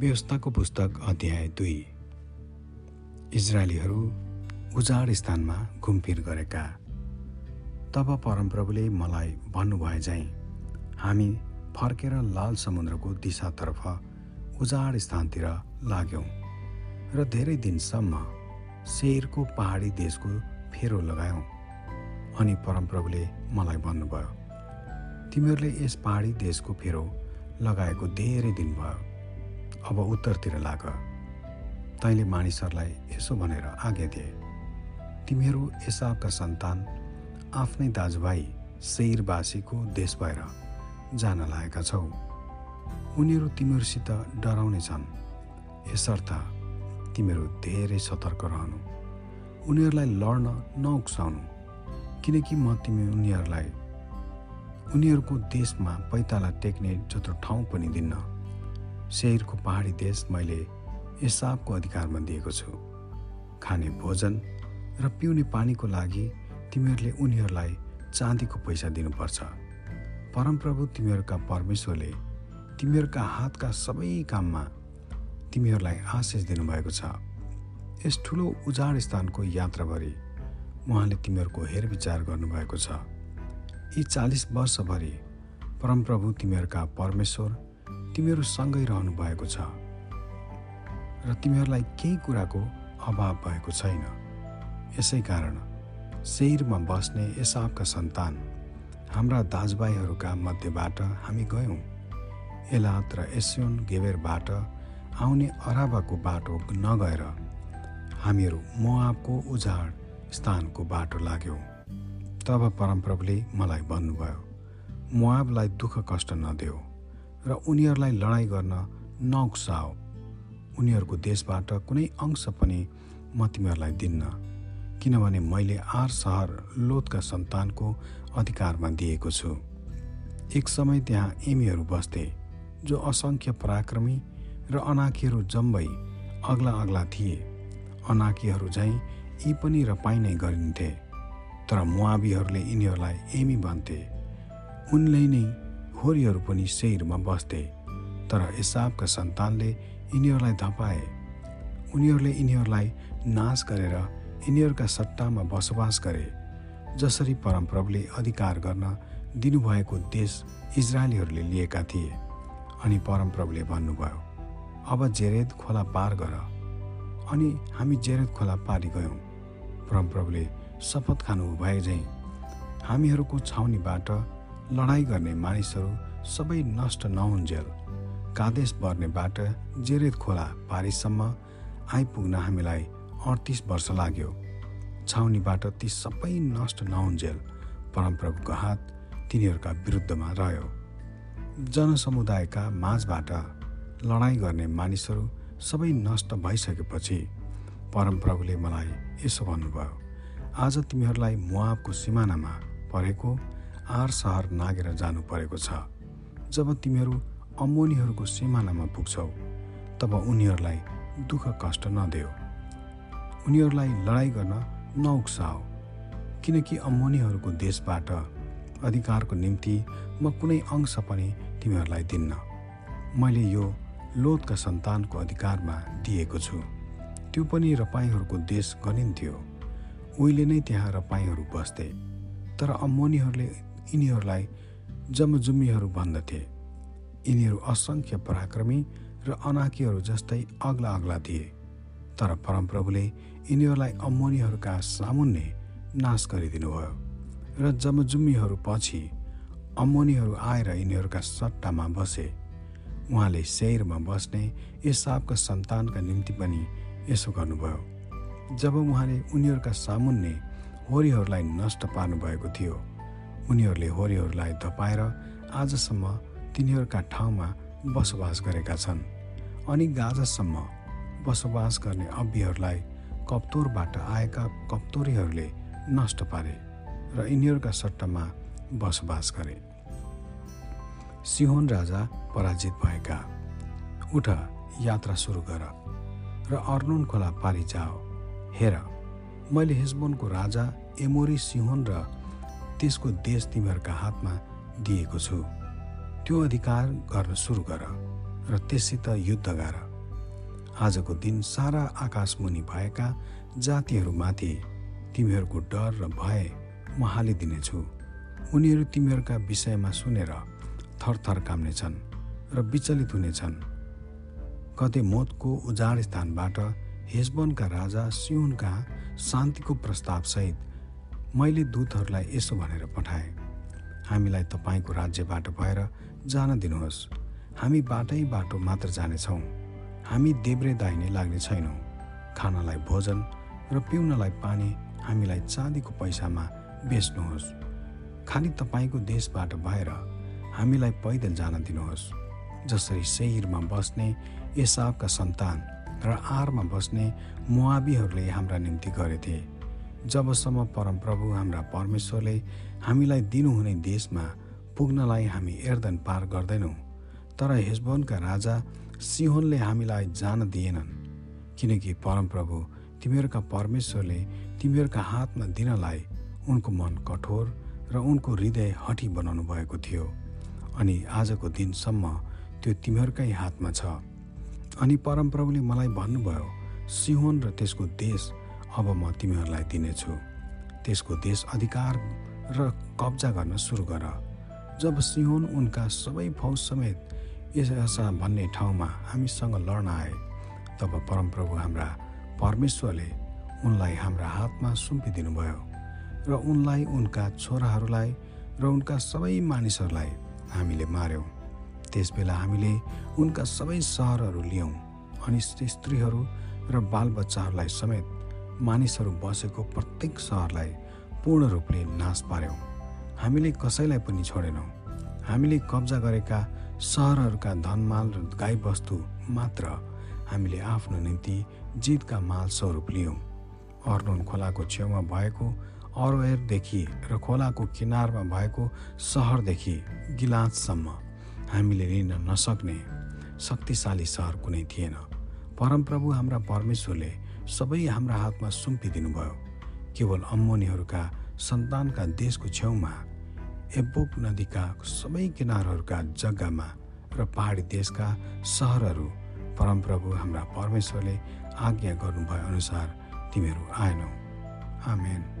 व्यवस्थाको पुस्तक अध्याय दुई। इजरायलीहरू उजाड स्थानमा घुमफिर गरेका। तब परमप्रभुले मलाई भन्नुभए झैँ हामी फर्केर लाल समुद्रको दिशातर्फ उजाड स्थानतिर लाग्यौँ र धेरै दिनसम्म शेरको पहाडी देशको फेरो लगायौँ अनि परमप्रभुले मलाई भन्नुभयो तिमीहरूले यस पहाडी देशको फेरो लगाएको धेरै दिन भयो। अब उत्तरतिर लाग। तैँले मानिसहरूलाई यसो भनेर आज्ञा दिए। तिमीहरू एसावका सन्तान आफ्नै दाजुभाइ शैरवासीको देश भएर जान लागेका छौ। उनीहरू तिमीहरूसित डराउने छन्। यसर्थ तिमीहरू धेरै सतर्क रहनु। उनीहरूलाई लड्न नउक्साउनु। किनकि म तिमी उनीहरूलाई उनीहरूको देशमा पैताला टेक्ने जत्रो ठाउँ पनि दिन्न। शेरको पहाडी देश मैले एसाबको अधिकारमा दिएको छु। खाने भोजन र पिउने पानीको लागि तिमीहरूले उनीहरूलाई चाँदीको पैसा दिनुपर्छ। परमप्रभु तिमीहरूका परमेश्वरले तिमीहरूका हातका सबै काममा तिमीहरूलाई आशिष दिनुभएको छ। यस ठुलो उजाड स्थानको यात्राभरि उहाँले तिमीहरूको हेरविचार गर्नुभएको छ। यी चालिस वर्षभरि परमप्रभु तिमीहरूका परमेश्वर तिमीहरूसँगै रहनु भएको छ र तिमीहरूलाई केही कुराको अभाव भएको छैन। यसै कारण शैरमा बस्ने एसाबका सन्तान हाम्रा दाजुभाइहरूका मध्येबाट हामी गयौँ। एलात र एस्योन गेबेरबाट आउने अराबाको बाटो नगएर हामीहरू मोआबको उजाड स्थानको बाटो लाग्यो। तब परमप्रभुले मलाई भन्नुभयो मुआबलाई दुःख कष्ट नदेऊ। र उनीहरूलाई लडाइँ गर्न नउक्साओ उनीहरूको देशबाट कुनै अंश पनि म तिमीहरूलाई दिन्न किनभने मैले आर सहर लोतका सन्तानको अधिकारमा दिएको छु। एक समय त्यहाँ एमीहरू बस्थे जो असङ्ख्य पराक्रमी र अनाकीहरू जम्बै अग्ला अग्ला थिए। अनाकीहरू झैँ यी पनि रपाइ नै गरिन्थे तर मुआबीहरूले यिनीहरूलाई एमी भन्थे। उनले नै होरीहरू पनि शैरमा बस्थे तर एसाबका सन्तानले यिनीहरूलाई धपाए। उनीहरूले यिनीहरूलाई नाश गरेर यिनीहरूका सट्टामा बसोबास गरे जसरी परमप्रभुले अधिकार गर्न दिनुभएको देश इजरायलीहरूले लिएका थिए। अनि परमप्रभुले भन्नुभयो अब जेरेद खोला पार गर। अनि हामी जेरेद खोला पारी गयौँ। परमप्रभुले शपथ खानु भए झैँ हामीहरूको छाउनीबाट लडाइँ गर्ने मानिसहरू सबै नष्ट नहुन्जेल। कादेश बर्नेबाट जेरेद खोला पारिसम्म आइपुग्न हामीलाई अडतिस वर्ष लाग्यो। छाउनीबाट ती सबै नष्ट नहुन्जेल परमप्रभुको हात तिनीहरूका विरुद्धमा रह्यो। जनसमुदायका माझबाट लडाइँ गर्ने मानिसहरू सबै नष्ट भइसकेपछि परमप्रभुले मलाई यसो भन्नुभयो आज तिमीहरूलाई मुआबको सिमानामा परेको आर सहर नागेर जानु परेको छ जब तिमीहरू अम्मोनीहरूको सिमानामा पुग्छौ तब उनीहरूलाई दुःख कष्ट नदेऊ। उनीहरूलाई लडाइँ गर्न नउक्साओ किनकि अम्मोनीहरूको देशबाट अधिकारको निम्ति म कुनै अंश पनि तिमीहरूलाई दिन्न। मैले यो लोतका सन्तानको अधिकारमा दिएको छु। त्यो पनि रपाईहरूको देश गनिन्थ्यो। उहिले नै त्यहाँ रपाईहरू बस्थे तर अम्मोनीहरूले यिनीहरूलाई जमजुम्मीहरू भन्दथे। यिनीहरू असङ्ख्य पराक्रमी र अनाकीहरू जस्तै अग्ला अग्ला थिए। तर परमप्रभुले यिनीहरूलाई अम्मोनीहरूका सामुन्ने नाश गरिदिनुभयो र जमजुम्मीहरू पछि अम्मोनीहरू आएर यिनीहरूका सट्टामा बसे। उहाँले शैरमा बस्ने एसाबका सन्तानका निम्ति पनि यसो गर्नुभयो। जब उहाँले उनीहरूका सामुन्ने होरीहरूलाई नष्ट पार्नुभएको थियो उनीहरूले होरीहरूलाई धपाएर आजसम्म तिनीहरूका ठाउँमा बसोबास गरेका छन् अनि गाजासम्म बसोबास गर्ने अब्बीहरूलाई कप्तोरबाट आएका कप्तोरीहरूले नष्ट पारे र यिनीहरूका सट्टामा बसोबास गरे। सिहोन राजा पराजित भएका। उठ यात्रा सुरु गर र अर्नुन खोला पारी जाओ हेर मैले हेसबोनको राजा एमोरी सिहोन र त्यसको देश तिमीहरूका हातमा दिएको छु। त्यो अधिकार गर्न सुरु गर र त्यससित युद्ध गर। आजको दिन सारा आकाशमुनि भएका जातिहरूमाथि तिमीहरूको डर र भय म हालिदिनेछु उनीहरू तिमीहरूका विषयमा सुनेर थरथर काम्नेछन् र विचलित हुनेछन्। कतै मोतको उजाड स्थानबाट हेजबनका राजा सिउनका शान्तिको प्रस्तावसहित मैले दूतहरूलाई यसो भनेर पठाएँ हामीलाई तपाईँको राज्यबाट भएर जान दिनुहोस्। हामी बाटै बाटो मात्र जानेछौँ। हामी देब्रे दाहिने लाग्ने छैनौँ। खानलाई भोजन र पिउनलाई पानी हामीलाई चाँदीको पैसामा बेच्नुहोस्। खालि तपाईँको देशबाट भएर हामीलाई पैदल जान दिनुहोस्। जसरी सेहिरमा बस्ने एसाबका सन्तान र आरमा बस्ने मुआबीहरूले हाम्रा निम्ति गरेथे। जबसम्म परमप्रभु हाम्रा परमेश्वरले हामीलाई दिनुहुने देशमा पुग्नलाई हामी एर्दन पार गर्दैनौँ तर हेजबोनका राजा सिहोनले हामीलाई जान दिएनन् किनकि परमप्रभु तिमीहरूका परमेश्वरले तिमीहरूका हातमा दिनलाई उनको मन कठोर र उनको हृदय हठी बनाउनु भएको थियो अनि आजको दिनसम्म त्यो तिमीहरूकै हातमा छ। अनि परमप्रभुले मलाई भन्नुभयो सिहोन र त्यसको देश अब म तिमीहरूलाई दिनेछु। त्यसको देश अधिकार र कब्जा गर्न सुरु गर। जब सिहोन उनका सबै फौज समेत यसा भन्ने ठाउँमा हामीसँग लड्न आए तब परमप्रभु हाम्रा परमेश्वरले उनलाई हाम्रा हातमा सुम्पिदिनु भयो र उनलाई उनका छोराहरूलाई र उनका सबै मानिसहरूलाई हामीले मार्यौँ। त्यसबेला हामीले उनका सबै सहरहरू लियौँ अनि स्त्रीहरू र बालबच्चाहरूलाई समेत मानिसहरू बसेको प्रत्येक सहरलाई पूर्ण रूपले नाश पार्यौँ। हामीले कसैलाई पनि छोडेनौँ। हामीले कब्जा गरेका सहरहरूका धनमाल र गाईबस्तु मात्र हामीले आफ्नो निम्ति जितका माल स्वरूप लियौँ। अर्नोन खोलाको छेउमा भएको अरोएरदेखि र खोलाको किनारमा भएको सहरदेखि गिलाससम्म हामीले लिन नसक्ने शक्तिशाली सहर कुनै थिएन। परमप्रभु हाम्रा परमेश्वरले सबै हाम्रा हातमा सुम्पिदिनुभयो। केवल अम्मोनीहरूका सन्तानका देशको छेउमा एब्बोक नदीका सबै किनारहरूका जग्गामा र पहाडी देशका सहरहरू परमप्रभु हाम्रा परमेश्वरले आज्ञा गर्नुभए अनुसार तिमीहरू आएनौ। आमेन।